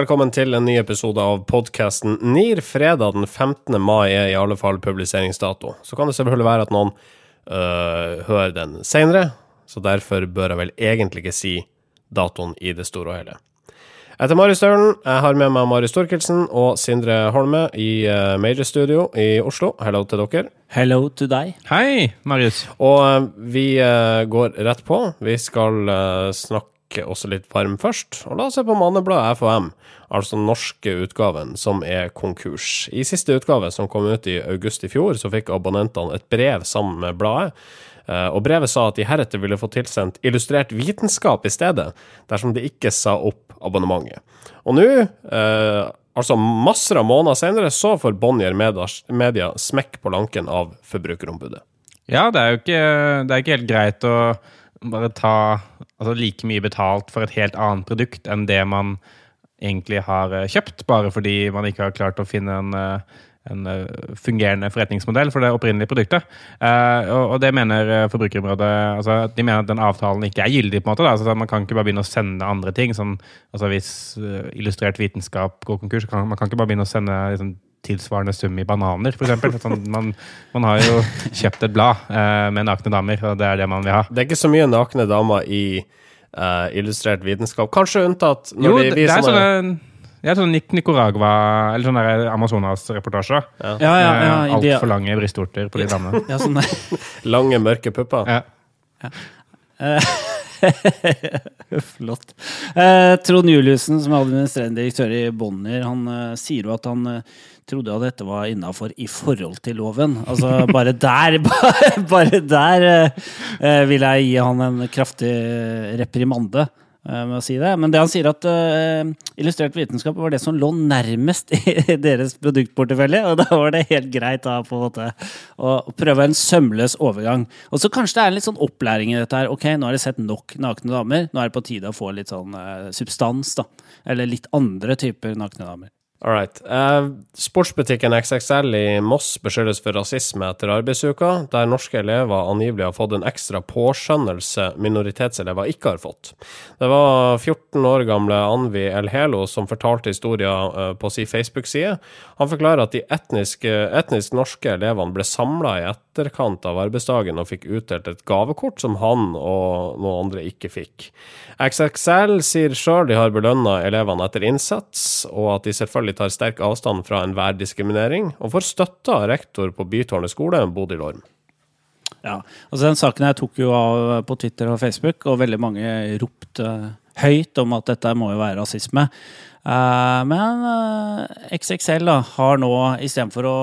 Velkommen til en ny episode av podkasten NIR. Fredag den 15. mai er i alle fall publiseringsdato. Så kan det selvfølgelig være at noen øh, hører den seinere, så derfor bør jeg vel egentlig ikke si datoen i det store og hele. Jeg heter Marius Staulen. Jeg har med meg Marius Storkelsen og Sindre Holme i uh, Major Studio i Oslo. Hello til dere. Hello to deg. Hei, Marius. Og uh, vi uh, går rett på. Vi skal snakke også litt varm først. Og la oss se på Mannebladet FHM, altså den norske utgaven, som er konkurs. I siste utgave, som kom ut i august i fjor, så fikk abonnentene et brev sammen med bladet og brevet sa at de heretter ville få tilsendt illustrert vitenskap i stedet, dersom de ikke sa opp abonnementet. Og nå, eh, altså masser av måneder senere, så får Bonnier Media smekk på lanken av Forbrukerombudet. Ja, det er jo ikke, det er ikke helt greit å bare ta altså, like mye betalt for et helt annet produkt enn det man egentlig har kjøpt, bare fordi man ikke har klart å finne en en eh, fungerende forretningsmodell for det opprinnelige produktet. Og, det mener eh, Forbrukerområdet altså, De mener at den avtalen ikke er gyldig. på en måte. Altså, man kan ikke bare begynne å sende andre ting. Sånn, altså, hvis illustrert vitenskap går konkurs, kan man kan ikke bare begynne å sende liksom, tilsvarende sum i bananer, f.eks. Sånn, man, man, har jo kjøpt et blad uh, med nakne damer, og det er det man vil ha. Det er ikke så mye nakne damer i illustrert vitenskap. Kanskje unntatt når jo, de viser det er sånne ja, sånn Nicaragua, eller sånn Amazonas-reportasje. Ja. Ja, ja, ja, Altfor lange brystvorter på de damene. ja, sånn lange, mørke pupper. Ja. ja. Flott. Eh, Trond Juliussen, som er administrerende direktør i Bonnier, han eh, sier jo at han eh, trodde at dette var innafor i forhold til loven. Altså, bare der, bare, bare der eh, vil jeg gi han en kraftig reprimande. Eh, med å si det. Men det han sier at uh, illustrert vitenskap var det som lå nærmest i deres produktportefølje, og da var det helt greit da, på en måte, å, prøve en sømløs overgang. Og så kanskje det er en litt sånn opplæring i dette her. Ok, nå har de sett nok nakne damer, nå er det på tide å få litt sånn uh, substans, da. Eller litt andre typer nakne damer. All right. Uh, sportsbutikken XXL i Moss beskyldes for rasisme etter arbeidsuka, der norske elever angivelig har fått en ekstra påskjønnelse minoritetselever ikke har fått. Det var 14 år gamle Anvi Elhelo som fortalte historien uh, på sin Facebook-side. Han forklarer at de etnisk, etnisk norske elevene ble samla i etterkant av arbeidsdagen og fikk utdelt et gavekort som han og noen andre ikke fikk. XXL sier sjøl de har belønna elevene etter innsats, og at de selvfølgelig selvfølgelig tar sterk avstand fra enhver diskriminering, og får støtte av rektor på Bytårnet skole, Bodil Orm. Ja, altså Den saken jeg tok jo av på Twitter og Facebook, og veldig mange ropte høyt om at dette må jo være rasisme. Eh, men eh, XXL da, har nå istedenfor å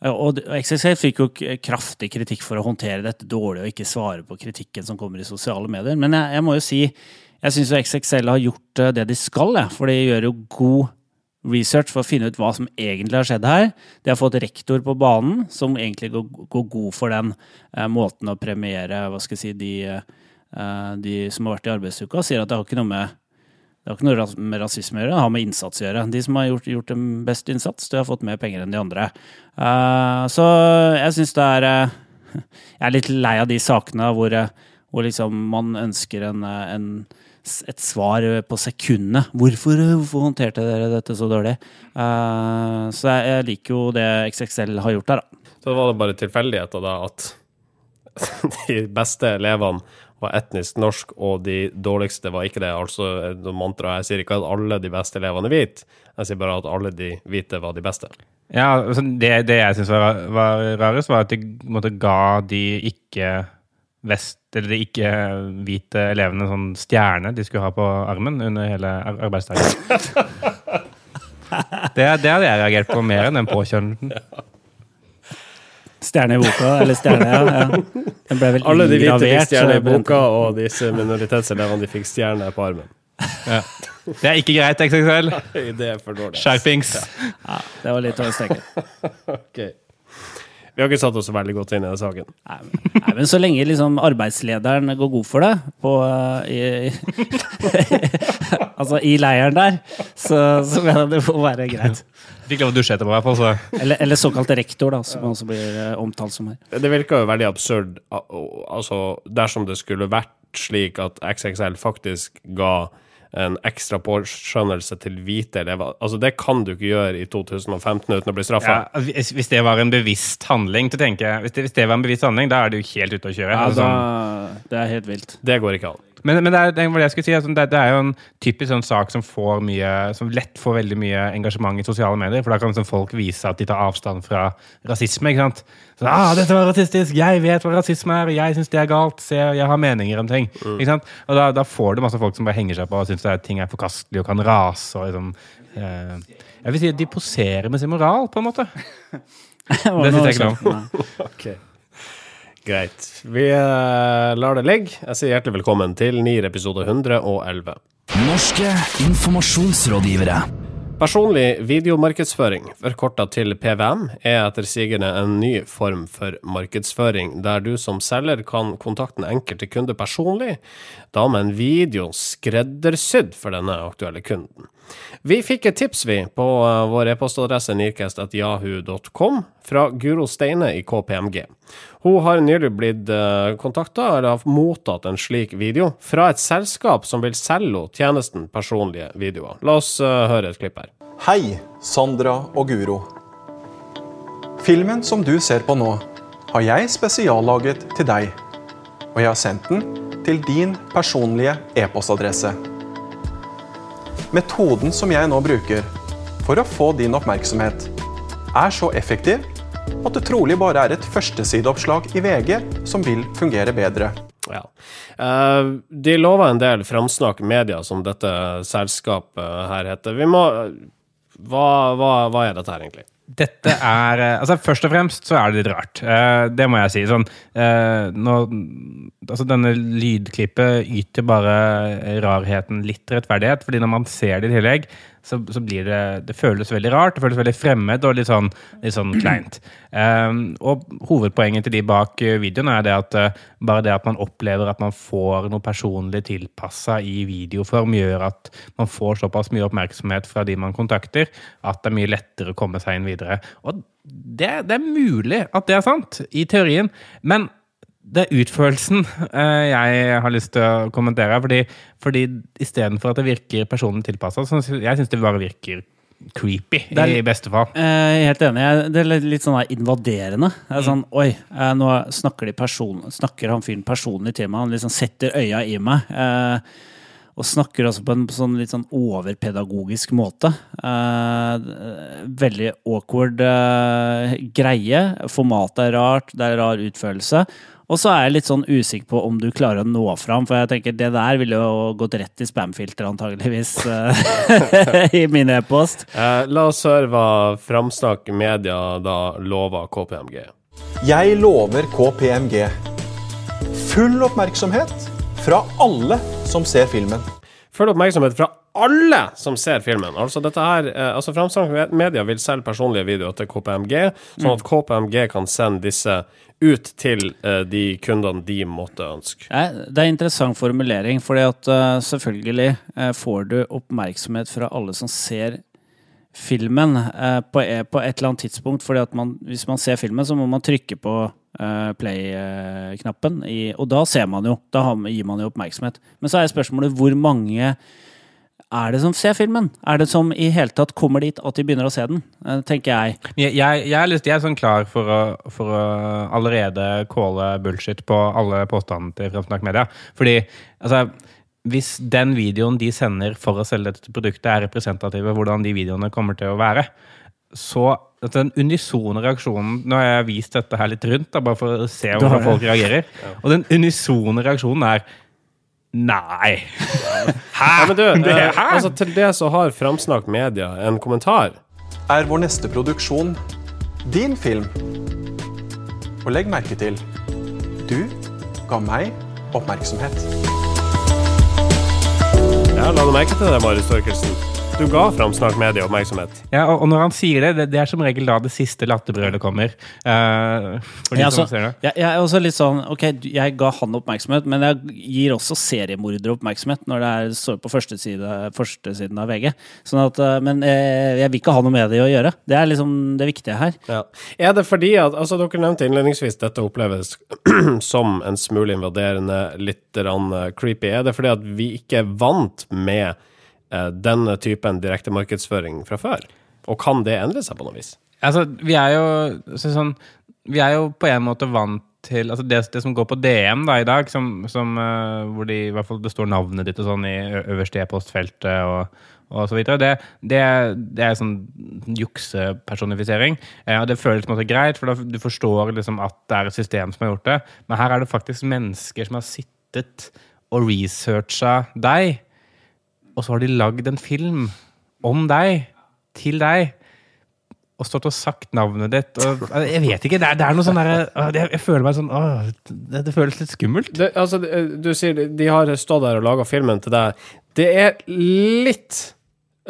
og XXL fikk jo kraftig kritikk for å håndtere dette dårlig og ikke svare på kritikken som kommer i sosiale medier. Men jeg, jeg må jo si jeg syns XXL har gjort eh, det de skal, for de gjør jo god research for å finne ut hva som egentlig har skjedd her. De har fått rektor på banen, som egentlig går, går god for den eh, måten å premiere hva skal jeg si, de, eh, de, som har vært i arbeidsuka, sier at det har ikke noe med det har ikke noe med rasisme å gjøre, det har med innsats å gjøre. De som har gjort, gjort en best innsats, de har fått mer penger enn de andre. Uh, så jeg syns det er uh, Jeg er litt lei av de sakene hvor, hvor liksom man ønsker en, en et svar på sekundet. Hvorfor, hvorfor, håndterte dere dette så dårlig? Uh, så jeg, jeg, liker jo det XXL har gjort der, da. Så var det bare tilfeldigheter, da, at de beste elevene var etnisk norsk, og de dårligste var ikke det. Altså mantra, Jeg sier ikke at alle de beste elevene er hvite, jeg sier bare at alle de hvite var de beste. Ja, altså det, det jeg syns var, var rarest, var at de måtte ga de ikke vest, eller de ikke-hvite elevene sånn stjerne de skulle ha på armen under hele arbeidsdagen. det, det hadde jeg reagert på mer enn den påkjønnelsen. Stjerne i boka, eller stjerne, ja. ja. Den ble vel Alle de hvite fikk stjerne i boka, og disse minoritetselevene de fikk stjerne på armen. Ja. Det er ikke greit, XXL. det er. Skjerpings. Ja, det var litt over streken. okay. Vi har ikke satt oss så veldig godt inn i den saken. Nei, men, nei, men så lenge liksom arbeidslederen går god for det på, uh, i, Altså i leiren der, så, så mener det får være greit. Fikk lov å dusje etterpå, i hvert fall. Så. Eller, eller såkalt rektor, da, som også blir uh, omtalt som her. Det virker jo veldig absurd altså, dersom det skulle vært slik at XXL faktisk ga en ekstra påskjønnelse til hvite elever. Altså, det kan du ikke gjøre i 2015 uten å bli straffa. Ja, hvis, hvis det var en bevisst handling, til å tenke, Hvis det, hvis det var en bevisst handling, da er det jo helt ute å kjøre. Ja, Altså, da, det er helt vilt. Det går ikke an. Men, men det, er, det er, det jeg skulle si. Altså, det, det er jo en typisk sånn sak som får mye Som lett får veldig mye engasjement i sosiale medier. For da kan liksom folk vise at de tar avstand fra rasisme. ikke sant? Så, ah, 'Dette var rasistisk! Jeg vet hva rasisme er! Jeg syns det er galt! Se, jeg har meninger om ting!' Ikke sant? Og da, da får du masse folk som bare henger seg på og syns ting er forkastelige og kan rase. og liksom eh, Jeg vil si at de poserer med sin moral, på en måte. Det synes jeg ikke noe om. okay. Ok. Greit. Vi eh, lar det ligge. Jeg sier hjertelig velkommen til NIR episode 111. Norske informasjonsrådgivere. Personlig videomarkedsføring, forkorta til PVM, er etter sigende en ny form for markedsføring, der du som selger kan kontakte den enkelte kunde personlig, da med en video skreddersydd for denne aktuelle kunden. Vi fikk et tips, vi, på eh, vår e-postadresse nirkest.jahu.com fra Guro Steine i KPMG. Hun har nylig blitt uh, kontakta, eller har mottatt en slik video, fra et selskap som vil selge henne tjenesten personlige videoer. La oss eh, høre et klipp her. Hei, Sandra og Guro. Filmen som du ser på nå, har jeg spesiallaget til deg. Og jeg har sendt den til din personlige e-postadresse. Metoden som jeg nå bruker for å få din oppmerksomhet, er så effektiv at det trolig bare er et førstesideoppslag i VG som vil fungere bedre. Ja. Eh, de lover en del framsnakk media, som dette selskapet her heter. Vi må hva, hva, hva er dette her, egentlig? Dette er eh, Altså, først og fremst så er det litt rart. Eh, det må jeg si. Sånn eh, nå, Altså, denne lydklippet yter bare rarheten litt rettferdighet, fordi når man ser det i tillegg, så, så blir det Det føles veldig rart, det føles veldig fremmed og litt sånn, litt sånn kleint. Um, og hovedpoenget til de bak eh, videoen er det at uh, bare det at man opplever at man får noe personlig tilpassa i videoform, gjør at man får såpass mye oppmerksomhet fra de man kontakter, at det er mye lettere å komme seg inn videre. Og det, det er mulig at det er sant, i teorien, men det er utførelsen eh, jeg har lyst til å kommentere. Fordi, fordi istedenfor at det virker personlig tilpassa, så jeg syns det bare virker creepy, Det er i beste fall. Eh, helt enig. Det er litt- litt sånn invaderende. Det er sånn, Oi, eh, nå snakker, de person, snakker han fyren personlig til meg. Han liksom setter øya i meg. eh, Og snakker også på en sånn litt sånn overpedagogisk måte. Eh, Veldig awkward eh, greie. Formatet er rart, det er rar utførelse. Og så er jeg litt sånn usikker på om du klarer å nå fram, for jeg tenker det der ville jo gått rett i spamfilteret antageligvis eh, i min e-post. Eh, la oss høre hva Framsnakk Media da lover KPMG. Jeg lover KPMG full oppmerksomhet fra alle som ser filmen. Full oppmerksomhet fra alle som ser filmen. Altså dette her, eh, altså Framsnakk Media vil selge personlige videoer til KPMG, sånn at KPMG kan sende disse ut til uh, de kundene de måtte ønske. Det er en interessant formulering, fordi at eh, selvfølgelig uh, får du oppmerksomhet fra alle som ser filmen på, e- på et eller annet tidspunkt. fordi man, hvis man ser filmen, så må man trykke på play-knappen, og da ser man jo. Da gir man jo oppmerksomhet. Men så er spørsmålet hvor mange er det som ser filmen? Er det som i hele tatt kommer dit at de begynner å se den? Eh, tenker jeg. Jeg, jeg, jeg, er, litt, jeg er sånn klar for å, for å allerede calle bullshit på alle påstandene til Fremskrittspartiet Media. Fordi altså, hvis den videoen de sender for å selge dette produktet, er representative for hvordan de videoene kommer til å være, så at den unisone reaksjonen Nå har jeg vist dette her litt rundt, da, bare for å se hvordan folk reagerer. Og den unisone reaksjonen er Nei! Hæ? Ja, men du, eh, hæ? altså til det så har Framsnakk Media en kommentar. Er vår neste produksjon din film? Og legg merke til du ga meg oppmerksomhet. Ja, la du merke til det, Marius Torkelsen? Du ga Framsnakk Media oppmerksomhet. Ja, og, og når han sier det, det, det er som regel da det siste latterbrølet kommer. Uh, for de Ja, som altså, ser det. jeg, jeg er også litt sånn Ok, jeg ga han oppmerksomhet, men jeg gir også seriemordere oppmerksomhet når det er, står på første side, første siden av VG. Sånn at, eh, men eh, jeg vil ikke ha noe med det å gjøre. Det er liksom det viktige her. Ja. Er det fordi at altså Dere nevnte innledningsvis dette oppleves som en smule invaderende, litt creepy. Er det fordi at vi ikke er vant med denne typen direkte markedsføring fra før? Og kan det endre seg på noe vis? Altså, vi er jo så sånn Vi er jo på en måte vant til altså det, det som går på DM da i dag, som, som, uh, hvor de, i hvert fall det står navnet ditt og sånn i øverste e-postfeltet og, og så videre, det, det, det er sånn juksepersonifisering. Eh, og det føles på en måte greit, for da, du forstår liksom at det er et system som har gjort det. Men her er det faktisk mennesker som har sittet og researcha deg, og så har de lagd en film om deg, til deg og stått og sagt navnet ditt. Og, jeg vet ikke, det er, det er noe sånn derre jeg, Jeg føler meg sånn å, det, det føles litt skummelt. Det, altså, du sier de- de har stått der og laga filmen til deg. Det er litt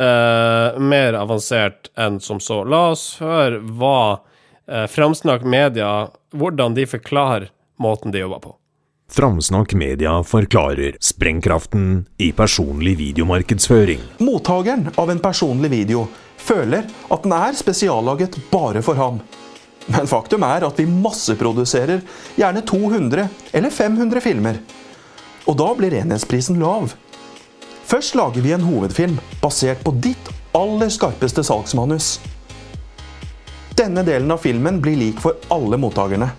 uh, mer avansert enn som så. La oss høre hva uh, Framsnakk Media Hvordan de forklarer måten de jobber på. Framsnakk Media forklarer sprengkraften i personlig videomarkedsføring. Mottakeren av en personlig video føler at den er spesiallaget bare for ham. Men faktum er at vi masseproduserer gjerne 200 eller 500 filmer. Og da blir enhetsprisen lav. Først lager vi en hovedfilm basert på ditt aller skarpeste salgsmanus. Denne delen av filmen blir lik for alle mottakerne.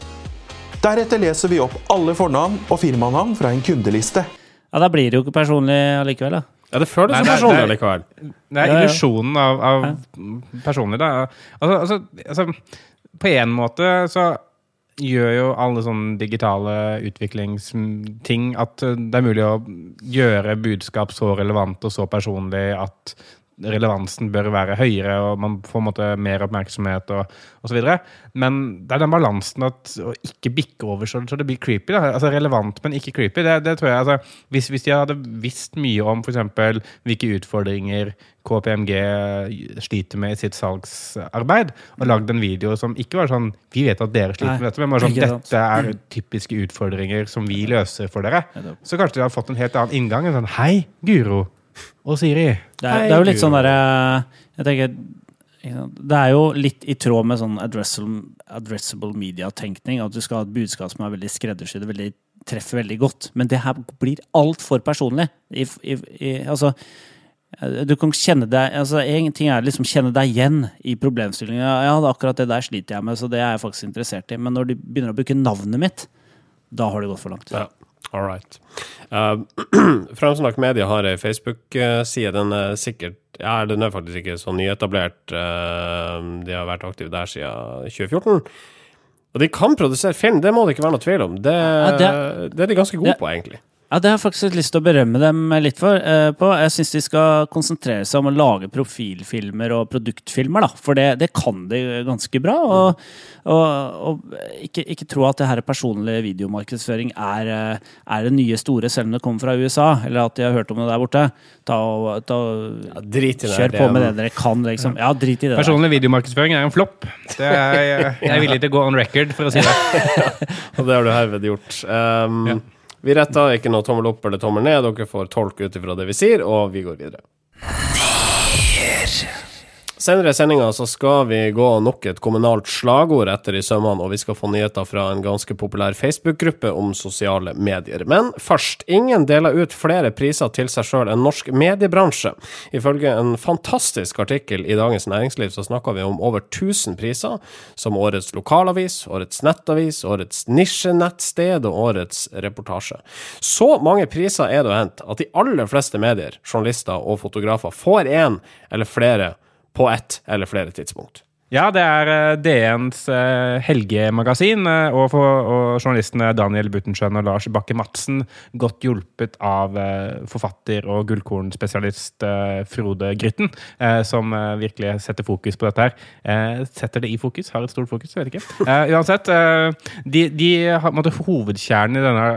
Deretter leser vi opp alle fornavn og firmanavn fra en kundeliste. Ja, Da blir det jo ikke personlig allikevel, da. Ja, det føles som er- personlig det er- Det er Ja, ja. illusjonen av, av personlig, da. Altså, altså, altså, på en måte så gjør jo alle sånne digitale utviklingsting at det er mulig å gjøre budskap så relevant og så personlig at relevansen bør være høyere, og man får måte mer oppmerksomhet og, osv. Men det er den balansen at å ikke bikke over så, så det blir creepy. Da. Altså relevant, men ikke creepy. Det, det tror jeg, altså, hvis, hvis de hadde visst mye om f.eks. hvilke utfordringer KPMG sliter med i sitt salgsarbeid, og lagd en video som ikke var sånn Vi vet at dere sliter Nei, med dette, men bare sånn. Dette er typiske utfordringer som vi løser for dere. Så kanskje de hadde fått en helt annen inngang. En sånn Hei, Guro og Siri. Det er, det er jo litt sånn derre Jeg tenker Det er jo litt i tråd med sånn addressable, addressable media-tenkning. At du skal ha et budskap som er veldig skreddersydd og treffer veldig godt. Men det her blir altfor personlig. I, i, i, altså du kan kjenne deg altså En ting er liksom kjenne deg igjen i problemstillingen. Ja, akkurat det der sliter jeg med, så det er jeg faktisk interessert i. Men når de begynner å bruke navnet mitt, da har det gått for langt. Ja, all right. Uh, Framsnakk Media har ei Facebook-side. Den er sikkert Ja, den er faktisk ikke så nyetablert. Uh, de har vært aktive der siden 2014. Og de kan produsere film, det må det ikke være noe tvil om. Det, det- det er de ganske gode det- på, egentlig. Ja, Det har jeg faktisk lyst til å berømme dem litt for. eh, på. Jeg syns de skal konsentrere seg om å lage profilfilmer og produktfilmer, da. For det, det kan de ganske bra. Og, og, og ikke, ikke tro at det her personlig videomarkedsføring er, eh, er det nye store, selv om det kommer fra USA, eller at de har hørt om det der borte. Ta og, ta, og- Ja, drit i det. Kjør på med det dere kan, liksom. Ja, drit i det. der. Personlig videomarkedsføring er en flopp. Er, jeg, jeg er villig til å gå on record for å si det. Og det har du herved gjort. Um, Ja. Vi retter ikke noe tommel opp eller tommel ned. Dere får tolke ut ifra det vi sier, og vi går videre. Senere i sendinga så skal vi gå nok et kommunalt slagord etter i sømmene, og vi skal få nyheter fra en ganske populær Facebook-gruppe om sosiale medier. Men først, ingen deler ut flere priser til seg sjøl enn norsk mediebransje. Ifølge en fantastisk artikkel i Dagens Næringsliv så snakker vi om over 1000 priser, som årets lokalavis, årets nettavis, årets nisjenettsted og årets reportasje. Så mange priser er det å hente at de aller fleste medier, journalister og fotografer får én eller flere på ett eller flere tidspunkt. Ja, det er eh, DNs eh, helgemagasin, eh, og, for, og journalistene Daniel Buttenschøn og Lars Bakke Madsen, godt hjulpet av forfatter og gullkornspesialist Frode Grytten, som virkelig setter fokus på dette her. Setter det i fokus? Har et stort fokus? Vet ikke. Uansett, de, de har hovedkjernen i denne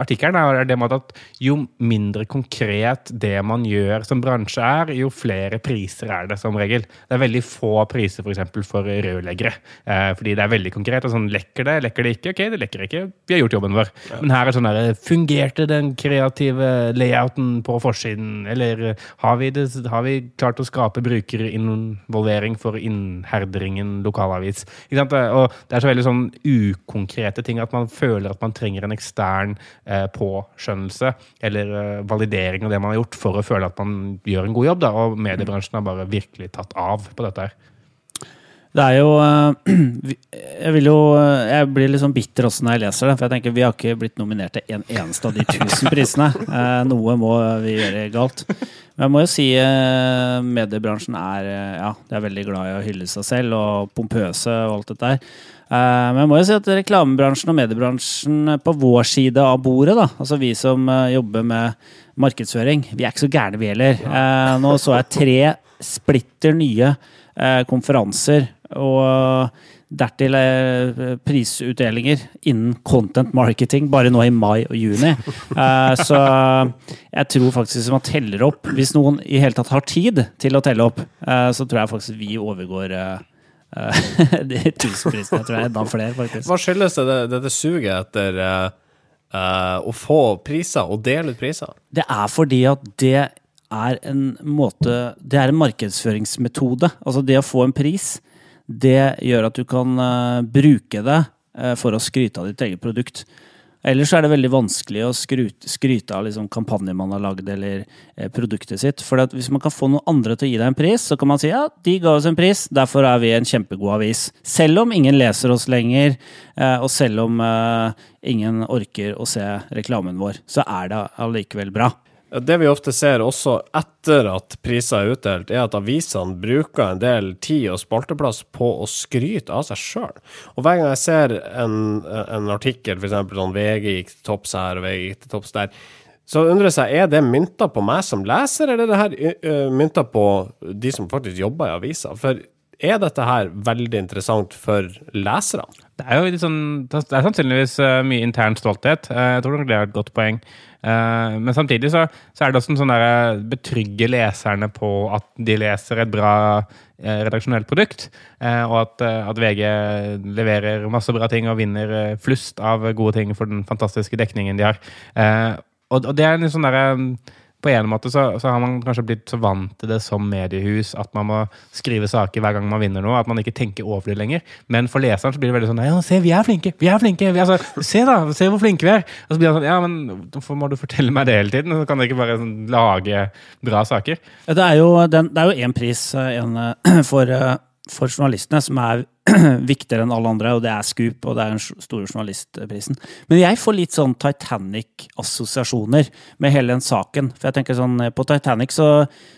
artikkelen, er det med at jo mindre konkret det man gjør som bransje er, jo flere priser er det som regel. Det er veldig få priser f.eks. For, for rørleggere. Eh, fordi det er veldig konkret. og sånn, Lekker det, lekker det ikke? Ok, det lekker ikke. Vi har gjort jobben vår. Men her er sånn der, Fungerte den kreative layouten på forsiden? Eller har vi, det, har vi klart å skape brukerinvolvering for innherdringen lokalavis? Ikke sant? Og det er så veldig sånn ukonkrete ting at man føler at man trenger en ekstern påskjønnelse eller eh, validering av det man har gjort, for å føle at man gjør en god jobb. Da. Og mediebransjen har bare virkelig tatt av på dette her. Det er jo eh, Jeg vil jo eh, Jeg blir litt sånn bitter også når jeg leser det. For jeg tenker vi har ikke blitt nominert til en eneste av de tusen prisene. Eh, Noe må vi gjøre galt. Men jeg må jo si eh, mediebransjen er eh, Ja, de er veldig glad i å hylle seg selv og pompøse og alt dette her. Eh, Men jeg må jo si at reklamebransjen og mediebransjen på vår side av bordet, da, altså vi som eh, jobber med markedsføring, vi er ikke så gærne vi heller. Eh, Nå så jeg tre splitter nye konferanser og dertil prisutdelinger innen content marketing bare nå i mai og juni. Så jeg tror faktisk hvis man teller opp Hvis noen i hele tatt har tid til å telle opp, så tror jeg faktisk vi overgår de tusenprisene. Tror det er enda flere, faktisk. Hva skyldes det, dette suget etter eh, eh, å få priser og dele ut priser? Det er fordi at det er en måte Det er en markedsføringsmetode. Altså det å få en pris, det gjør at du kan uh, bruke det uh, for å skryte av ditt eget produkt. Ellers er det veldig vanskelig å skryte, skryte av liksom kampanjer man har lagd, eller eh, produktet sitt. For hvis man kan få noen andre til å gi deg en pris, så kan man si ja, de ga oss en pris, derfor er vi en kjempegod avis. Selv om ingen leser oss lenger, eh, og selv om eh, ingen orker å se reklamen vår, så er det allikevel bra. Det vi ofte ser også etter at priser er utdelt, er at avisene bruker en del tid og spalteplass på å skryte av seg sjøl. Og hver gang jeg ser en, en artikkel, f.eks. sånn VG gikk til topps her og VG gikk til topps der, så undrer jeg er det mynta på meg som leser, eller er det her mynta på de som faktisk jobber i avisa? For er dette her veldig interessant for leserne? Det er jo sånn, det er sannsynligvis mye intern stolthet. Eh, jeg tror det er et godt poeng. Eh, men samtidig så, så er det også en sånn der betrygge leserne på at de leser et bra eh, redaksjonelt produkt, eh, og at, eh, at VG leverer masse bra ting og vinner eh, flust av gode ting for den fantastiske dekningen de har. Eh, og, og det er en sånn derre på en måte så, så har man kanskje blitt så vant til det som mediehus at man må skrive saker hver gang man vinner noe, at man ikke tenker over det lenger. Men for leseren så blir det veldig sånn Ja, se, vi er flinke! Vi er flinke! Vi er altså, se, da! Se hvor flinke vi er! Og så blir han sånn Ja, men hvorfor må du fortelle meg det hele tiden? Så kan dere ikke bare sånn, lage bra saker? Det er jo, én pris eh, en, eh, for, eh, for journalistene som er viktigere enn alle andre, og det er Scoop, og det er den store journalistprisen. Men jeg får litt sånn Titanic-assosiasjoner med hele den saken. For jeg tenker sånn, på Titanic så,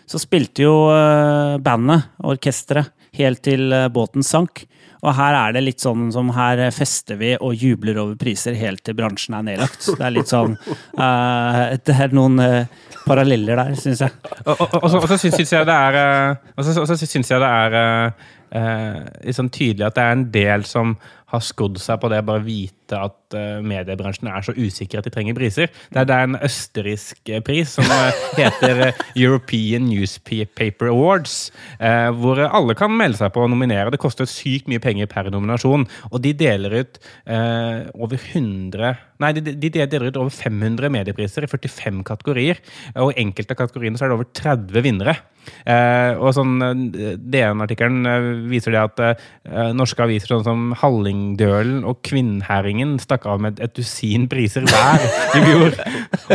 så spilte jo eh, bandet, orkesteret, helt til eh, båten sank. Og her er det litt sånn som her fester vi og jubler over priser helt til bransjen er nedlagt. Det er litt sånn uh, Det er noen uh, paralleller der, syns jeg. Og, og, og, så, og så syns, jeg det er Og så, så synes jeg det er eh, sånn tydelig at det er en del som har skodd seg på det, bare vite at eh, mediebransjen er så usikker at de trenger priser. Det er, det er en østerriksk eh, pris som eh, heter European Newspaper Awards, hvor alle kan melde seg på å nominere. Det koster sykt mye penger per nominasjon, og de deler ut over 100 Nei, de, de deler ut over 500 mediepriser i 45 kategorier, og i enkelte av kategoriene så er det over 30 vinnere. Og sånn, DN-artikkelen viser det at norske aviser sånn som Hallingdølen og Kvinnherringen stakk av med et dusin priser hver i fjor.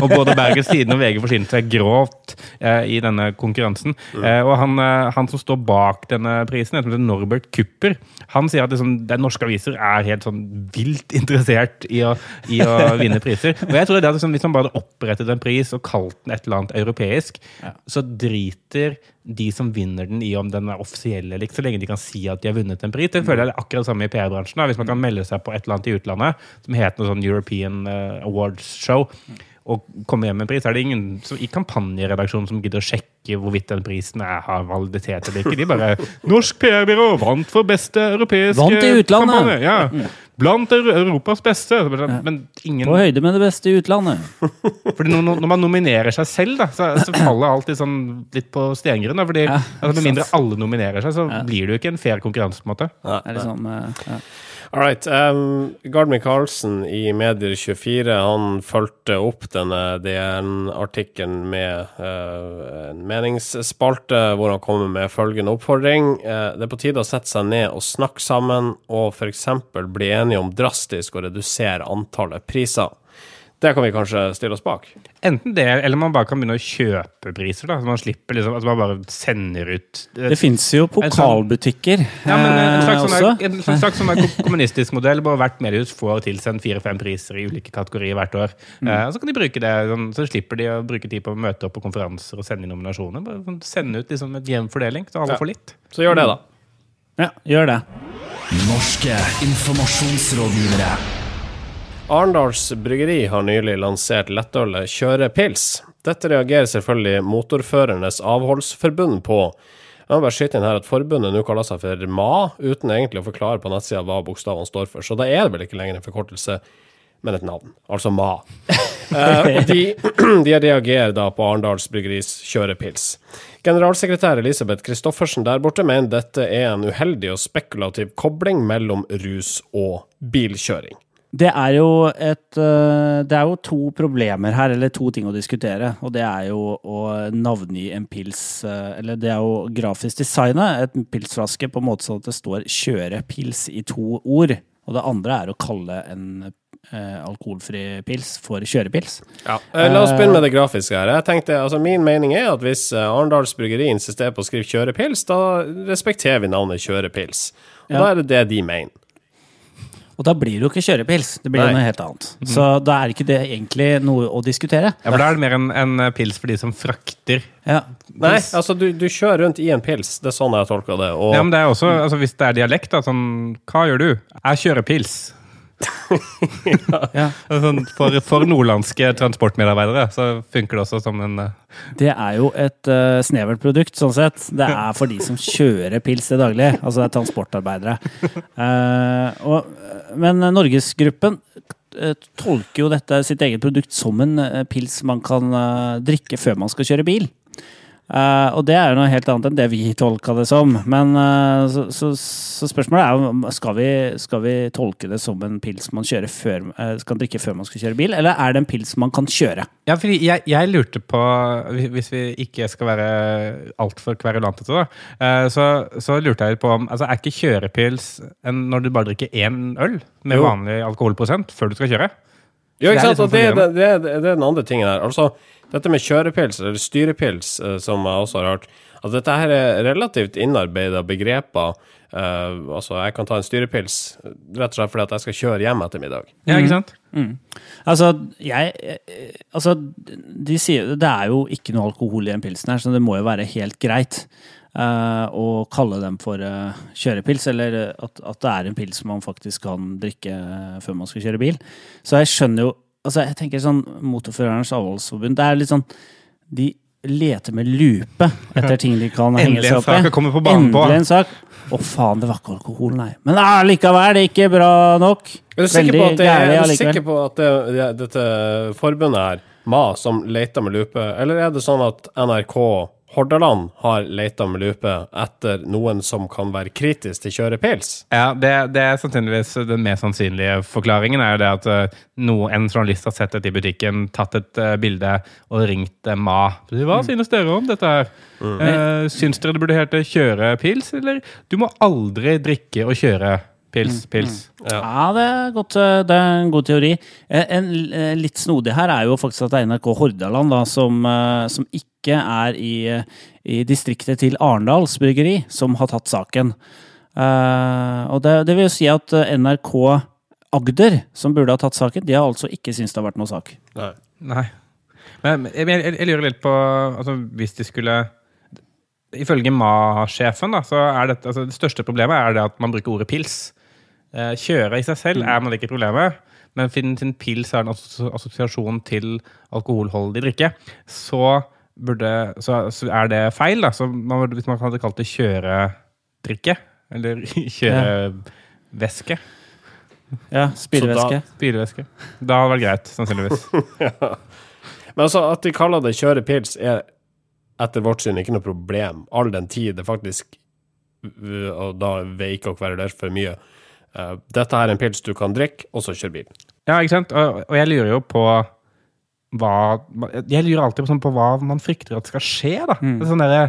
Og både Bergens Tidende og VG forsynte seg grovt eh, i denne konkurransen. Eh, og han, eh, han som står bak denne prisen, heter Norbert Kupper, han sier at liksom, det norske aviser er helt sånn vilt interessert i å, i å vinne priser. Og jeg tror det at liksom, Hvis man bare opprettet en pris og kalt den et eller annet europeisk, så driter de som vinner den i om den er offisiell eller ikke, så lenge de kan si at de har vunnet en pris. Det føler jeg er akkurat det samme i PR-bransjen. Hvis man kan melde seg på et eller annet i utlandet som heter noe sånn European eh, Awards Show, og komme hjem med en pris. Er det ingen som, i kampanjeredaksjonen som gidder å sjekke hvorvidt den prisen er, har validitet eller ikke? De bare 'Norsk PR-byrå vant for beste europeiske Vant i utlandet. kampanje». Ja. Blant Europas beste. Sånn, Men ingen På høyde med det beste i utlandet. fordi når, når man nominerer seg selv, da, så, så faller alt sånn litt på stengrunn. Fordi Ja, altså, Med mindre alle nominerer seg, så blir det jo ikke en fair konkurranse. på en måte. Ja, Er det sånn, liksom, ja. All right. Um, Gard Michaelsen i Medier24 han fulgte opp denne DN-artikkelen med uh, en meningsspalte hvor han kommer med følgende oppfordring. Uh, det er på tide å sette seg ned og snakke sammen, og f.eks. bli enige om drastisk å redusere antallet priser. Det kan vi kanskje stille oss bak. Enten det, eller man bare kan begynne å kjøpe priser. da, så Man slipper liksom, at man bare sender ut Det fins jo pokalbutikker ja, men En slags, eh, sånn en slags, slags sånn kommunistisk modell hvor hvert mediehus får tilsendt fire-fem priser i ulike kategorier hvert år. Mm. Eh, og Så kan de bruke det, sånn, så slipper de å bruke tid på å møte opp på konferanser og sende inn nominasjoner. Bare sånn, sende ut liksom, et jevn fordeling, så alle Ja. får litt. Så gjør det, da. Ja, gjør det. Norske informasjonsrådgivere. Arendals Bryggeri har nylig lansert lettølet Kjøre pils. Dette reagerer selvfølgelig Motorførernes avholdsforbund på. Jeg må bare skyte inn her at forbundet nå kaller seg for MA, uten egentlig å forklare på nettsida hva bokstavene står for. Så da er det vel ikke lenger en forkortelse, men et navn. Altså MA. Eh, og de, de reagerer da på Arendals Bryggeris Kjøre pils. Generalsekretær Elisabeth Christoffersen der borte mener dette er en uheldig og spekulativ kobling mellom rus og bilkjøring. Det er jo et eh, Det er jo to problemer her, eller to ting å diskutere. Og det er jo å navngi en pils eh, Eller det er jo grafisk designet, et pilsflaske på en måte sånn at det står 'kjøre pils' i to ord. Og det andre er å kalle en eh, alkoholfri pils for kjørepils. Ja. La oss begynne med det grafiske her. Jeg tenkte, altså Min mening er at hvis Arendals Bryggeri insisterer på å skrive kjørepils, da respekterer vi navnet kjørepils. Og Ja. da er det det de mener. Og da blir det jo ikke kjørepils, det blir Nei. noe helt annet. Så da er ikke det egentlig noe å diskutere. Ja, for Da er det mer en, en pils for de som frakter. Ja. Nei, altså du, du kjører rundt i en pils. Det er sånn jeg tolker det. Og Ja, men det er også, altså Hvis det er dialekt, da, sånn Hva gjør du? Jeg kjører pils. Ja. Sånn, for, for nordlandske transportmedarbeidere så funker det også som en uh... Det er jo et uh, snevert produkt, sånn sett. Det er for de som kjører pils til daglig. Altså det er transportarbeidere. Uh, og, men Norgesgruppen tolker jo dette sitt eget produkt som en pils man kan drikke før man skal kjøre bil. Eh, og det er jo noe helt annet enn det vi tolka det som. Men uh, så, så, så spørsmålet er om skal vi, skal vi tolke det som en pils man kjører før, uh, skal drikke før man skal kjøre bil, eller er det en pils man kan kjøre? Ja, fordi jeg, jeg lurte på, hvis vi ikke skal være altfor kverulantete, da, eh, så, så lurte jeg på om altså, Er ikke kjørepils en, når du bare drikker én øl med Jo. vanlig alkoholprosent før du skal kjøre? Jo, ikke Det er sant? liksom det, det, det, det, det er den andre tingen her. Altså, dette med kjørepils, eller styrepils, eh, som jeg også har hørt at dette her er relativt innarbeida begreper. Uh, altså, jeg kan ta en styrepils rett og slett fordi at jeg skal kjøre hjem etter middag. Ja, ikke sant? Altså, jeg eh, Altså, de sier Det er jo ikke noe alkohol i den pilsen her, så det må jo være helt greit Uh, å kalle dem for uh, kjørepils, eller at, at det er en pils man faktisk kan drikke eh, før man skal kjøre bil. Så jeg skjønner jo Altså, jeg tenker sånn Motorførernes avholdsforbund Det er litt sånn De leter med lupe etter ting de kan henge seg opp i. Endelig en sak. Å, faen, det var ikke alkohol, nei. Men allikevel, det er ikke bra nok. Er du sikker på at det, gærlig er du sikker på at det, det, dette forbundet her, MA, som leter med lupe, eller er det sånn at NRK Hordaland har leita med lupe etter noen som kan være kritisk til kjørepils? Ja, det, det er sannsynligvis Den mer sannsynlige forklaringen er jo det at noen noe, en journalist har sett dette i butikken, tatt et uh, bilde og ringt uh, Ma. Hva synes dere om dette her? Eh, syns dere det burde hete kjøre pils, eller du må aldri drikke og kjøre pils, pils? Ja, det er, godt, eh, det er en god teori. En, En eh, litt snodig her er jo faktisk at det er NRK Hordaland da, som, eh, som ikke er i, i distriktet til Arendals Bryggeri, som har tatt saken. Uh, og det, det vil jo si at eh, NRK Agder, som burde ha tatt saken, de har altså ikke syntes det har vært noe sak. Nei. Nei. Men men jeg, jeg, jeg lurer litt på altså, Hvis de skulle Ifølge MA-sjefen så er det, altså, det største problemet er det at man bruker ordet pils. Uh, Kjøre i seg selv er man ikke problemet, men siden sin pils er en assosiasjon til alkoholholdig drikke, så, burde, så, så er det feil. Da. Så man, hvis man hadde kalt det kjøredrikke, eller kjørevæske, Ja, spylevæske. spylevæske, da hadde det vært greit, sannsynligvis. Men altså, at de kaller det kjørepils, er etter vårt syn ikke noe problem, all den tid det faktisk Og da vil ikke å der for mye. Uh, dette her er en pils du kan drikke, og så kjøre bil. Ja, ikke sant? Og, og jeg lurer jo på hva Jeg lurer alltid på, sånn, på hva man frykter at skal skje, da. Er Sånn derre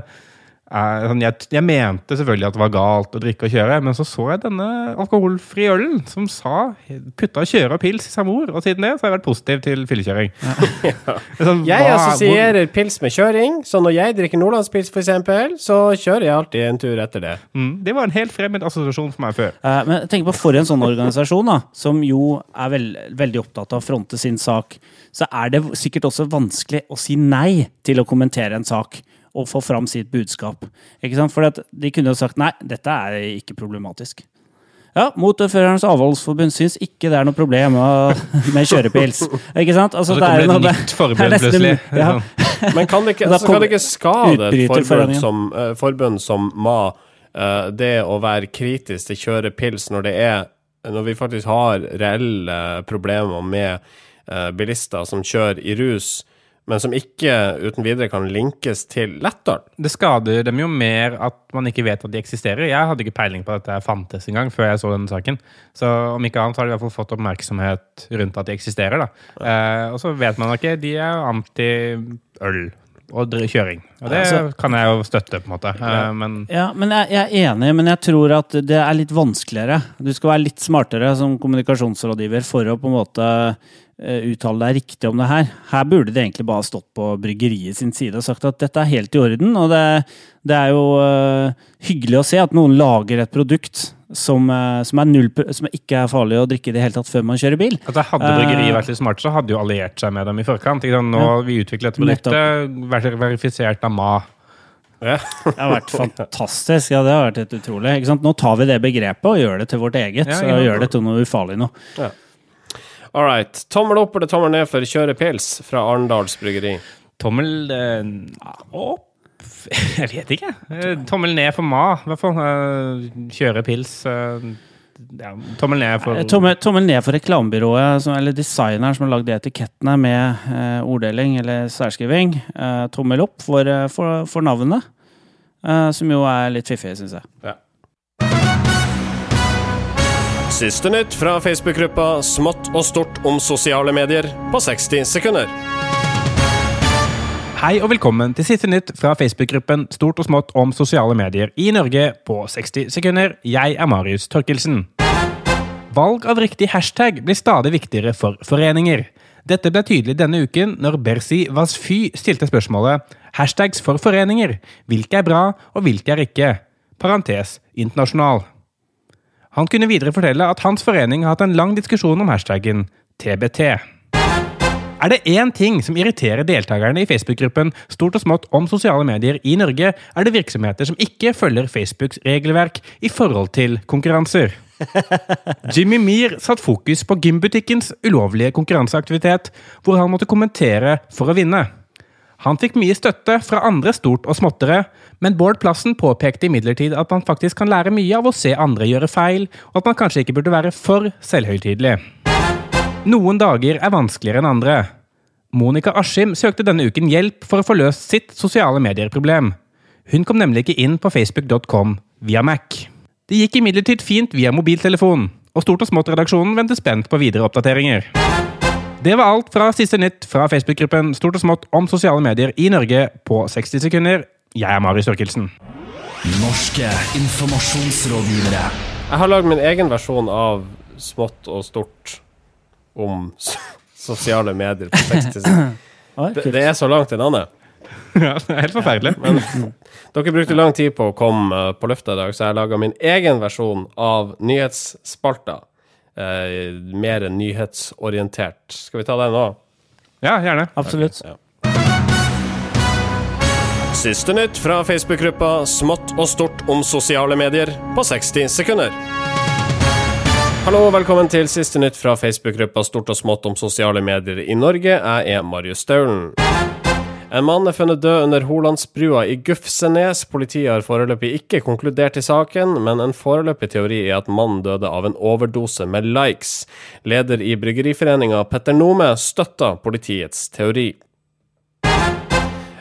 jeg, jeg mente selvfølgelig at det var galt å drikke og kjøre, men så så jeg denne alkoholfrie ølen som sa putta kjøre og pils i samme ord, og siden det så har jeg vært positiv til fyllekjøring. Sånn, Jeg assosierer assosierer pils med kjøring, så når jeg drikker nordlandspils for eksempel, så kjører jeg alltid en tur etter det. mm, det var en helt fremmed assosiasjon for meg før. Eh, Men tenk på for en sånn organisasjon, da, som jo er veld, veldig opptatt av å fronte sin sak, så er det sikkert også vanskelig å si nei til å kommentere en sak og få fram sitt budskap. Ikke sant? For de kunne jo sagt nei, dette er ikke problematisk. Ja, Motorførernes avholdsforbund syns ikke det er noe problem med kjørepils. Ikke sant? Altså, Så det kommer er et noe- nytt forbund det er nesten- plutselig. Ja. Men kan det ikke, altså, kan det ikke skade et forbund som, uh, forbund som MA, uh, det å være kritisk til kjøre pils når det er Når vi faktisk har reelle problemer med uh, bilister som kjører i rus, men som ikke uten videre kan linkes til lettøl? Det skader dem jo mer at man ikke vet at de eksisterer. Jeg hadde ikke peiling på at dette fantes engang før jeg så denne saken. Så om ikke annet har de i hvert fall fått oppmerksomhet rundt at de eksisterer. da. Eh, og så vet man ikke. De er anti-øl og kjøring. Og det Altså- kan jeg jo støtte, på en måte. Ja, men Ja, men jeg, jeg er enig, men jeg tror at det er litt vanskeligere. Du skal være litt smartere som kommunikasjonsrådgiver for å på en måte eh, uttale deg riktig om det her. Her burde det egentlig bare stått på bryggeriet sin side og sagt at dette er helt i orden. Og det, det er jo uh, hyggelig å se at noen lager et produkt som, uh, som, er null, som ikke er farlig å drikke i det hele tatt før man kjører bil. altså, hadde bryggeriet vært litt smart, så hadde jo alliert seg med dem i forkant. Ikke sant? Nå Ja. vi utvikler dette produktet, vært verifisert av Ma. Ja. Det har vært fantastisk. Ja, det har vært helt utrolig. Ikke sant? Nå tar vi det begrepet og gjør det til vårt eget. Ja, så gjør det til noe ufarlig nå. All right. Tommel opp eller tommel ned for kjøre pils fra Arendals bryggeri? Tommel eh, opp Jeg vet ikke. Eh, Tommel ned for Ma, i hvert fall. Eh, Kjøre pils. Ja, tommel ned for Tommel, tommel ned for reklamebyrået, eller designeren som har lagd etikettene med eh, orddeling eller særskriving. Eh, tommel opp for, for, for navnet, eh, som jo er litt fiffig, syns jeg. Siste nytt fra Facebook-gruppa Smått og stort om sosiale medier på 60 sekunder. Hei og velkommen til siste nytt fra Facebook-gruppen Stort og smått om sosiale medier i Norge på 60 sekunder. Jeg er Marius Torkelsen. Valg av riktig hashtag blir stadig viktigere for foreninger. Dette ble tydelig denne uken når Bersi Vasfy stilte spørsmålet Hashtags for foreninger. Hvilke er bra, og hvilke er ikke? Parentes internasjonal. Han kunne videre fortelle at hans forening har hatt en lang diskusjon om hashtaggen TBT. Er det én ting som irriterer deltakerne i Facebook-gruppen Stort og smått om sosiale medier i Norge, er det virksomheter som ikke følger Facebooks regelverk i forhold til konkurranser. Jimmy Meir satt fokus på gymbutikkens ulovlige konkurranseaktivitet, hvor han måtte kommentere for å vinne. Han fikk mye støtte fra andre stort og småttere, men Bård Plassen påpekte imidlertid at man faktisk kan lære mye av å se andre gjøre feil, og at man kanskje ikke burde være for selvhøytidelig. Noen dager er vanskeligere enn andre. Monica Askim søkte denne uken hjelp for å få løst sitt sosiale medier-problem. Hun kom nemlig ikke inn på facebook.com via Mac. Det gikk imidlertid fint via mobiltelefon, og Stort og Smått-redaksjonen venter spent på videre oppdateringer. Det var alt fra siste nytt fra Facebook-gruppen Stort og smått om sosiale medier i Norge på 60 sekunder. Jeg er Marius Torkelsen. Norske informasjonsrådgivere. Jeg har lagd min egen versjon av smått og stort om sosiale medier på 60 Det, det er så langt til Anne. Ja, det er helt forferdelig. Dere brukte lang tid på å komme eh, på lufta i dag, så jeg har laga min egen versjon av nyhetsspalta. Eh, mer nyhetsorientert. Skal vi ta den nå? Ja, gjerne. Absolutt. Ja. Siste nytt fra Facebook-gruppa Smått og stort om sosiale medier på 60 sekunder. Hallo og velkommen til siste nytt fra Facebook-gruppa Stort og smått om sosiale medier i Norge. Jeg er Marius Staulen. En mann er funnet død under Holandsbrua i Gufsenes. Politiet har foreløpig ikke konkludert i saken, men en foreløpig teori er at mannen døde av en overdose med likes. Leder i Bryggeriforeninga, Petter Nome, støtter politiets teori.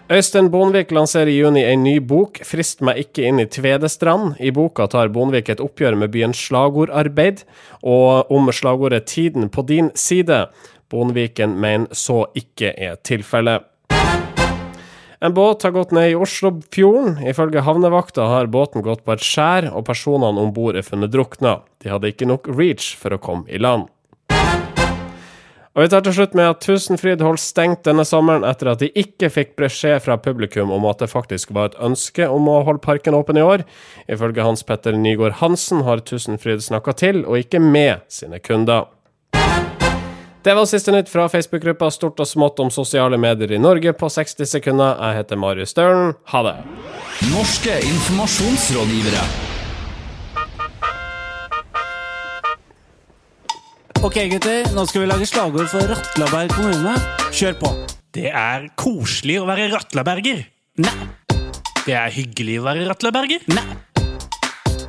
Øystein Bonvik lanserer i juni en ny bok, 'Frist meg ikke inn i Tvedestrand'. I boka tar Bonvik et oppgjør med byens slagordarbeid, og om slagordet 'Tiden på din side'. Bonviken mener så ikke er tilfellet. En båt har gått ned i Oslofjorden. Ifølge havnevakta har båten gått på et skjær, og personene om bord er funnet drukna. De hadde ikke nok reach for å komme i land. Og vi tar til slutt med at Tusenfryd holdt stengt denne sommeren etter at de ikke fikk beskjed fra publikum om at det faktisk var et ønske om å holde parken åpen i år. Ifølge Hans Petter Nygaard Hansen har Tusenfryd snakka til, og ikke med, sine kunder. Det var siste nytt fra Facebook-gruppa Stort og smått om sosiale medier i Norge på 60 sekunder. Jeg heter Marius Stølen. Ha det. Norske informasjonsrådgivere. Ok, gutter. Nå skal vi lage slagord for Ratlaberg kommune. Kjør på. Det er koselig å være ratlaberger. Nei. Det er hyggelig å være ratlaberger. Nei.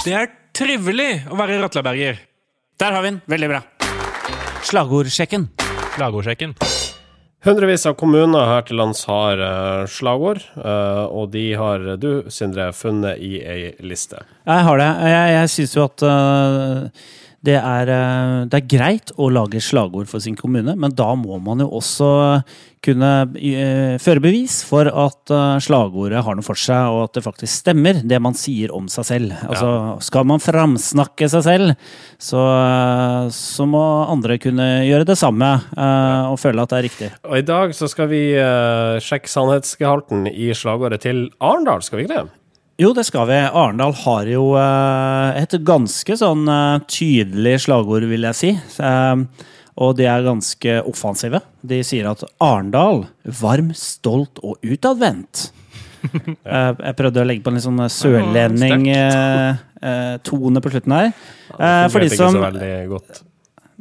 Det er trivelig å være ratlaberger. Der har vi den. Veldig bra. Slagordsjekken. Slagordsjekken. Hundrevis av kommuner her til lands har uh, slagord, uh, og de har du, Sindre, funnet i ei liste. Jeg har det. Jeg, jeg syns jo at øh, det, er, øh, det er greit å lage slagord for sin kommune, men da må man jo også kunne øh, føre bevis for at øh, slagordet har noe for seg, og at det faktisk stemmer, det man sier om seg selv. Altså, Skal man framsnakke seg selv, så, så må andre kunne gjøre det samme og føle at det er riktig. Og i dag så skal vi eh, sjekke sannhetsgehalten i slagordet til Arendal, skal vi ikke det? Jo, det skal vi. Arendal har jo eh, et ganske sånn eh, tydelig slagord, vil jeg si. Eh, og de er ganske offensive. De sier at Arendal, varm, stolt og utadvendt. Jeg prøvde å legge på en litt sånn sørlending-tone på slutten her. Eh, for de som.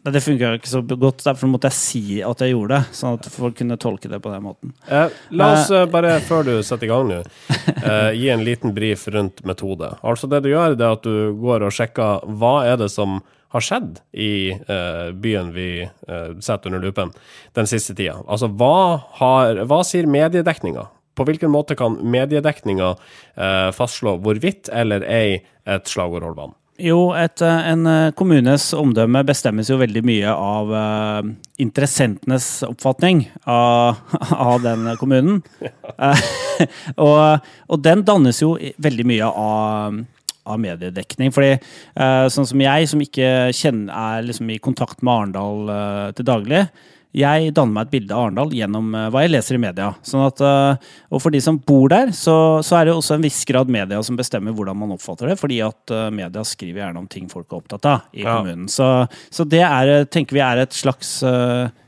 Nei, Det funka ikke så godt, derfor måtte jeg si at jeg gjorde det. Sånn at folk kunne tolke det på den måten. Eh, la oss eh, bare, før du setter i gang nå, eh, gi en liten brief rundt metode. Altså Det du gjør, det er at du går og sjekker hva er det som har skjedd i eh, byen vi eh, setter under lupen den siste tida. Altså hva, har, hva sier mediedekninga? På hvilken måte kan mediedekninga eh, fastslå hvorvidt eller ei et slagord holder vann? Jo, et, eh, en eh, kommunes omdømme bestemmes jo veldig mye av uh, interessentenes oppfatning av, av den kommunen. uh, og, og den dannes jo veldig mye av, av mediedekning. Fordi sånn som jeg, som ikke kjenner, er liksom i kontakt med Arendal til daglig, jeg danner meg et bilde av Arendal gjennom eh, hva jeg leser i media. Sånn at, eh, og for de som bor der, så, så er det også en viss grad media som bestemmer hvordan man oppfatter det, fordi at eh, media skriver gjerne om ting folk er opptatt av i Ja. kommunen. Så, så det er, tenker vi er et slags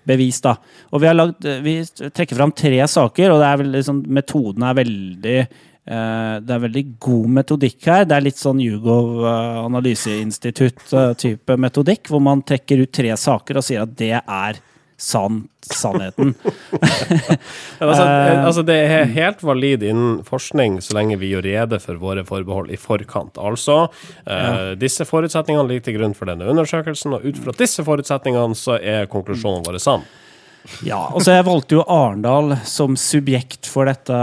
bevis, da. Og vi har lagd, vi trekker fram tre saker, og det er sånn, metoden er veldig det er veldig god metodikk her. Det er litt sånn eh, analyseinstitutt-type metodikk, hvor man trekker ut tre saker og sier at det er sann, sannheten. Altså, Eh, altså Det er helt valid innen forskning så lenge vi gjør rede for våre forbehold i forkant. Altså, eh, disse forutsetningene ligger til grunn for denne undersøkelsen, og ut fra disse forutsetningene så er konklusjonen vår sann. Ja, altså jeg valgte jo Arendal som subjekt for dette,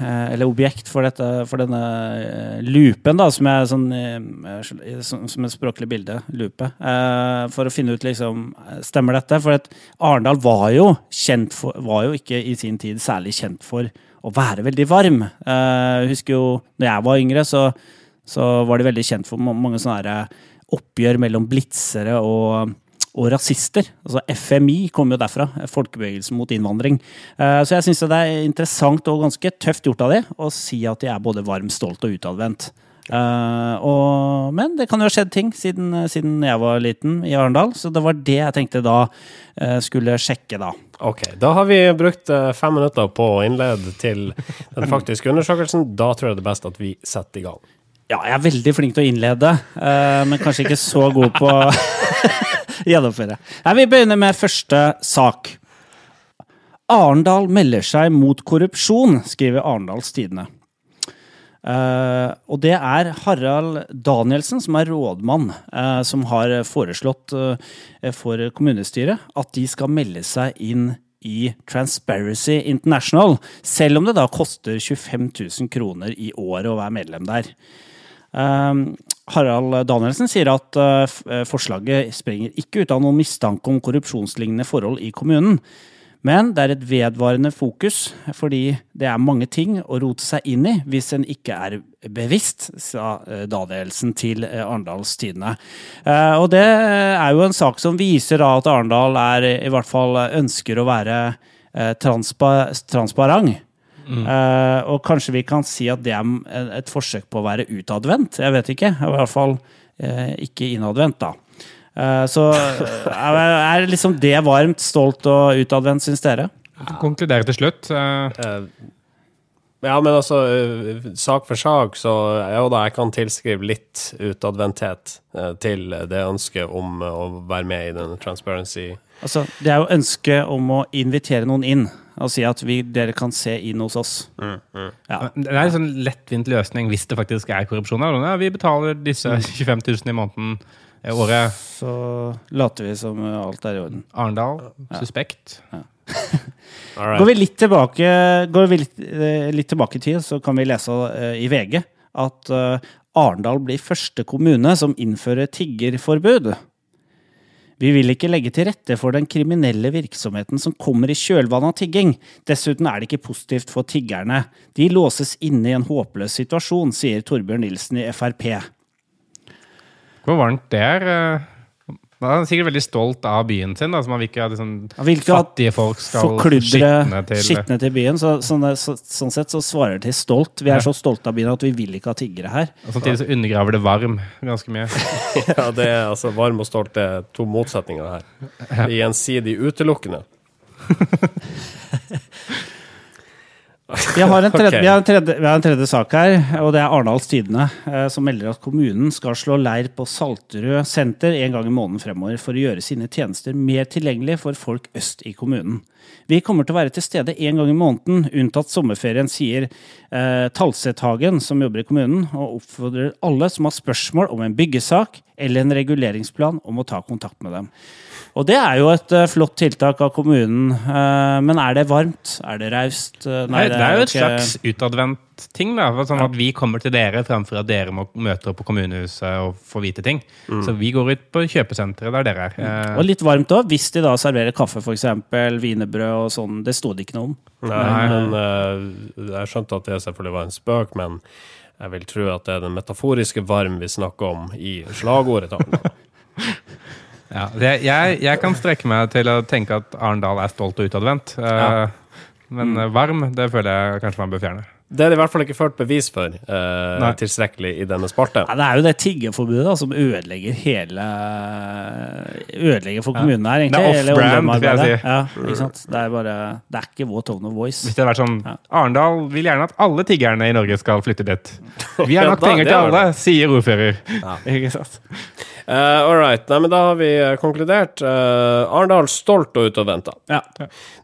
eh, eller objekt for dette, for denne eh, loopen, da, som er sånn, eh, som, et språklig bilde, eh, for å finne ut liksom, stemmer dette? For at Arendal var jo kjent for, var jo ikke i sin tid særlig kjent for å være veldig varm. Jeg husker jo, når jeg var yngre, så, så var de veldig kjent for mange sånne oppgjør mellom blitzere og og rasister. Altså FMI kommer jo derfra, Folkebevegelsen mot innvandring. Eh, Så jeg syns det er interessant og ganske tøft gjort av de å si at de er både varm, stolt og utadvendt. Uh, og, men det kan jo ha skjedd ting siden, siden jeg var liten i Arendal, så det var det jeg tenkte da uh, skulle sjekke, da. Ok, da har vi brukt uh, fem minutter på å innlede til den faktiske undersøkelsen. Da tror jeg det er best at vi setter i gang. Ja, jeg er veldig flink til å innlede, men kanskje ikke så god på gjennomføre. Nei, vi begynner med første sak. Arendal melder seg mot korrupsjon, skriver Arendals Tidende. Uh, og det er Harald Danielsen, som er rådmann, uh, som har foreslått uh, for kommunestyret at de skal melde seg inn i Transparency International, selv om det da koster 25 000 kroner i året å være medlem der. Eh, Harald Danielsen sier at eh, eh, forslaget springer ikke ut av noen mistanke om korrupsjonslignende forhold i kommunen. Men det er et vedvarende fokus, fordi det er mange ting å rote seg inn i hvis en ikke er bevisst, sa eh, Danielsen til Arendals Tidende. Og det er jo en sak som viser at Arendal i hvert fall ønsker å være eh, Eh, og kanskje vi kan si at det er et forsøk på å være utadvendt. Jeg vet ikke. I hvert fall uh, ikke innadvendt, da. Uh, så er liksom det varmt, stolt og utadvendt, syns dere? Konkludere til slutt. Ja, men altså, sak for sak, så jo da, jeg kan tilskrive litt utadvendthet til det ønsket om å være med i denne Transparency. Altså, det er jo ønsket om å invitere noen inn og si at vi, dere kan se inn hos oss. Ja. Det er en sånn lettvint løsning hvis det faktisk er korrupsjon. Ja, vi betaler disse 25 000 i måneden i året. Så later vi som alt er i orden. Arendal, suspekt. All Går vi litt tilbake, går vi litt, eh, litt tilbake i tid, så kan vi lese eh, i VG at eh, Arendal blir første kommune som innfører tiggerforbud. Vi vil ikke legge til rette for den kriminelle virksomheten som kommer i kjølvannet av tigging. Dessuten er det ikke positivt for tiggerne. De låses inne i en håpløs situasjon, sier Torbjørn Nilsen i Frp. Hvor varmt det er. Han er sikkert veldig stolt av byen sin. Da, som man vil ikke at liksom, Han fattige folk skal skitne til skitne til byen. Så, sånn, så, sånn sett så svarer det til stolt. Vi er så stolte av byen at vi vil ikke ha tiggere her. og Samtidig så undergraver det varm ganske mye. Ja, det er altså varm og stolt, det er to motsetninger her. Det er Gjensidig utelukkende. Vi har en tredje, okay. vi har en tredje, vi har en tredje sak her, og det er Arendals Tidende, eh, som melder at kommunen skal slå leir på Salterød senter en gang i måneden fremover for å gjøre sine tjenester mer tilgjengelige for folk øst i kommunen. Vi kommer til å være til stede en gang i måneden, unntatt sommerferien, sier eh, Talsethagen, som jobber i kommunen, og oppfordrer alle som har spørsmål om en byggesak eller en reguleringsplan, om å ta kontakt med dem. Og det er jo et eh, flott tiltak av kommunen, eh, men er det varmt? Er det raust? Eh, Nei, det er jo et ikke- slags utadvendt ting. da, for Sånn at Vi kommer til dere fremfor at dere må møte opp på kommunehuset og få vite ting. Så vi går ut på kjøpesenteret der dere er. Eh, Og litt varmt òg, hvis de da serverer kaffe, f.eks. Wienerbrød og sånn. Det sto det ikke noe om. Nei, Nei. men eh, Jeg skjønte at det selvfølgelig var en spøk, men jeg vil tro at det er den metaforiske varm vi snakker om i slagordet. Ja, det, jeg, jeg kan strekke meg til å tenke at Arendal er stolt og utadvendt. eh, Ja. Men mm. varm, det føler jeg kanskje man bør fjerne. Det er det i hvert fall ikke ført bevis for eh, tilstrekkelig i denne spalten. Ja, det er jo det tiggerforbudet da, som ødelegger hele Ødelegger for kommunen her, egentlig. Det er off-brand, vil jeg si. Ja, ikke sant? Det er bare Det er ikke vår tone of voice. Hvis det hadde vært sånn Ja. Arendal vil gjerne at alle tiggerne i Norge skal flytte dit. Vi har Ja, nok da- penger til alle, sier ordfører. Ikke sant? Eh, all right. Nei, men da har vi eh, konkludert. Uh, Arendal stolt og utadvendt. Ja.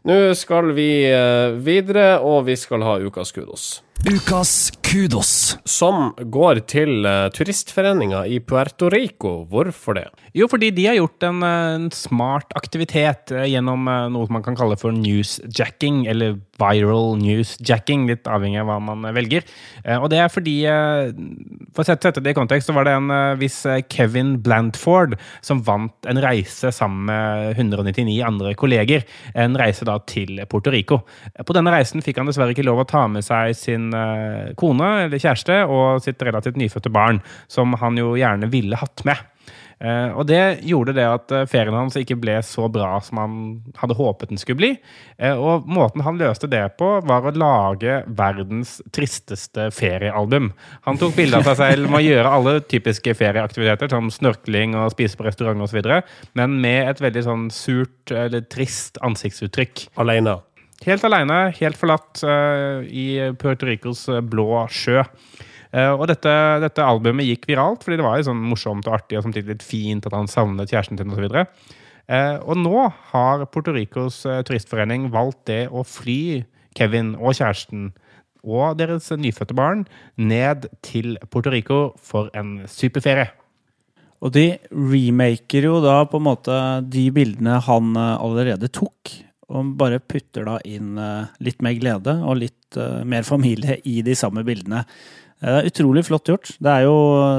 Nå skal vi uh, videre, og vi skal ha ukas kudos. Ukas kudos. Som går til uh, turistforeninga i Puerto Rico. Hvorfor det? Jo, fordi de har gjort en, eh, en smart aktivitet uh, gjennom uh, noe man kan kalle for newsjacking, eller viral newsjacking, litt avhengig av hva man velger. Og det er fordi, for å sette sette det i kontekst, så var det en viss Kevin Blantford som vant en reise sammen med 199 andre kolleger. En reise da til Puerto Rico. På denne reisen fikk han dessverre ikke lov å ta med seg sin eh, kone eller kjæreste og sitt relativt nyfødte barn, som han jo gjerne ville hatt med. Eh, og det gjorde det at eh, ferien hans ikke ble så bra som han hadde håpet den skulle bli. Og måten han løste det på, var å lage verdens tristeste feriealbum. Han tok bilde av seg selv med å gjøre alle typiske ferieaktiviteter, som snorkling og spise på restaurant osv., men med et veldig sånn surt eller trist ansiktsuttrykk. Alene. Helt aleine, helt forlatt uh, i Puerto Ricos eh, blå sjø. Uh, og dette, dette albumet gikk viralt fordi det var sånn morsomt og artig og samtidig litt fint at han savnet kjæresten sin osv. uh, og nå har Puerto Ricos uh, turistforening valgt det å fly Kevin og kjæresten og deres nyfødte barn ned til Puerto Rico for en superferie. Og de remaker jo da på en måte de bildene han allerede tok, og bare putter da inn eh, litt mer glede og litt eh, mer familie i de samme bildene. Det er utrolig flott gjort. Det er jo,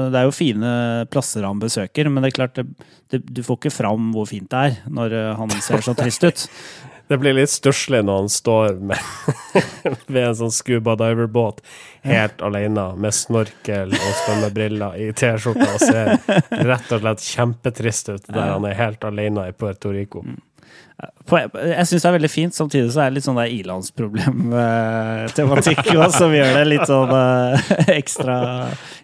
det er jo fine plasser han besøker, men det er klart, det, det, du får ikke fram hvor fint det er når eh, han ser så trist ut. Det blir litt stusslig når han står med, ved en sånn scuba diver-båt helt alene med snorkel og svømmebriller i T-skjorta og ser rett og slett kjempetrist ut der han er helt alene i Puerto Rico. På- Jeg syns det er veldig fint, samtidig så er det litt sånn der ilandsproblem-tematikk òg, som gjør det litt sånn eh, ekstra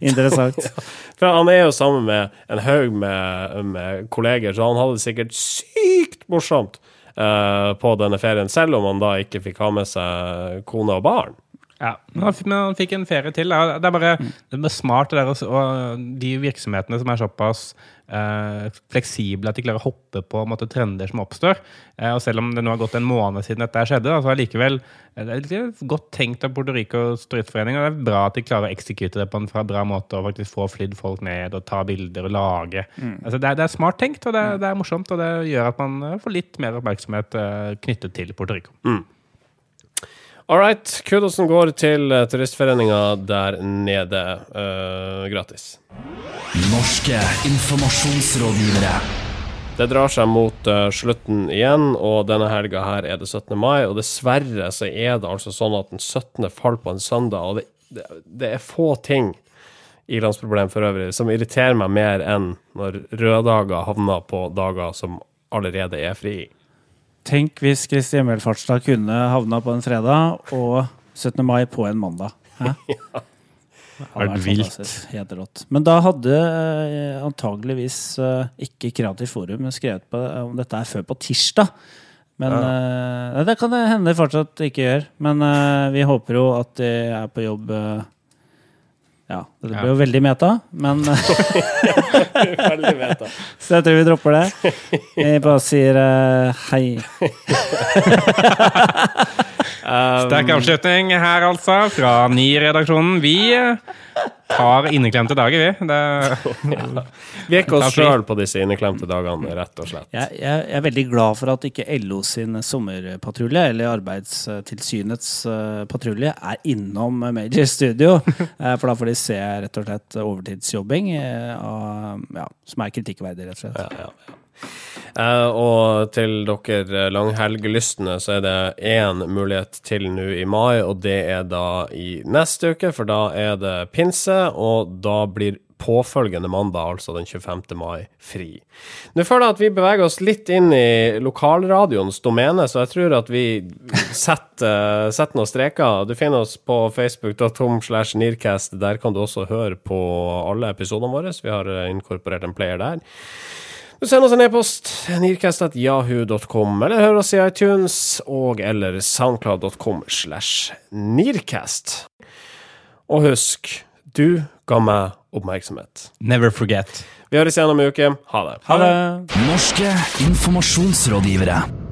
interessant. For han er jo sammen med en haug med, med kolleger, så han hadde det sikkert sykt morsomt uh, på denne ferien, selv om han da ikke fikk ha med seg kone og barn. Ja, men han, f- men han fikk en ferie til. Det er bare, det er smart det der, og de virksomhetene som er såpass eh, fleksible at de klarer å hoppe på en måte, trender som oppstår. Eh, og selv om det nå har gått en måned siden dette skjedde, da, så er likevel eh, det er godt tenkt av Puerto Rico turistforening. Og det er bra at de klarer å eksekute det på en bra måte og faktisk få flydd folk ned og ta bilder og lage. Altså, det, er, det er smart tenkt, og det, er- det er morsomt, og det gjør at man eh, får litt mer oppmerksomhet eh, knyttet til Puerto Rico. All right, kudosen går til uh, turistforeninga der nede. Uh, gratis. Norske informasjonsrådgivere. Det drar seg mot uh, slutten igjen, og denne helga her er det 17. mai. Og dessverre så er det altså sånn at den 17. faller på en søndag, og det, det, det er få ting i landsproblem for øvrig som irriterer meg mer enn når røddager havner på dager som allerede er fri. Tenk hvis Kristi himmelfartsdag kunne havna på en fredag og 17. mai på en mandag. Hæ? Det hadde Vært vilt. Helt rått. Men da hadde eh, antageligvis eh, ikke Kreativt Forum skrevet på, om dette er før på tirsdag. Men eh, Det kan det hende de fortsatt ikke gjør. Men eh, vi håper jo at de er på jobb eh, Ja, det blir jo veldig meta, men Veldig meta. Så jeg tror vi dropper det. Vi bare sier uh, hei. Sterk avslutning her, altså, fra ny redaksjonen. Vi eh, tar inneklemte dager, vi. Det, Vi er ikke oss sjøl på disse inneklemte dagene, rett og slett. Jeg, jeg, jeg er veldig glad for at ikke LO sin sommerpatrulje, eller Arbeidstilsynets eh, patrulje, er innom Major Studio. Eh, for da får de se rett og slett overtidsjobbing, eh, ja, som er kritikkverdig, rett og slett. Ja, ja, ja. Eh, og til dere langhelgelystne så er det én mulighet til nå i mai, og det er da i neste uke, for da er det pinse, og da blir påfølgende mandag, altså den 25. mai, fri. Nå føler jeg at vi beveger oss litt inn i lokalradioens domene, så jeg tror at vi setter, setter noen streker. Du finner oss på facebook.com slash nearcast. Der kan du også høre på alle episodene våre. Vi har eh, inkorporert en player der. Du sender oss en e-post, nirkast.jahu.com, eller hør oss i iTunes og eller soundcloud.com slash nirkast. Og husk, du ga meg oppmerksomhet. never forget. Vi høres igjen om en uke. Ha det. Ha det! Norske informasjonsrådgivere.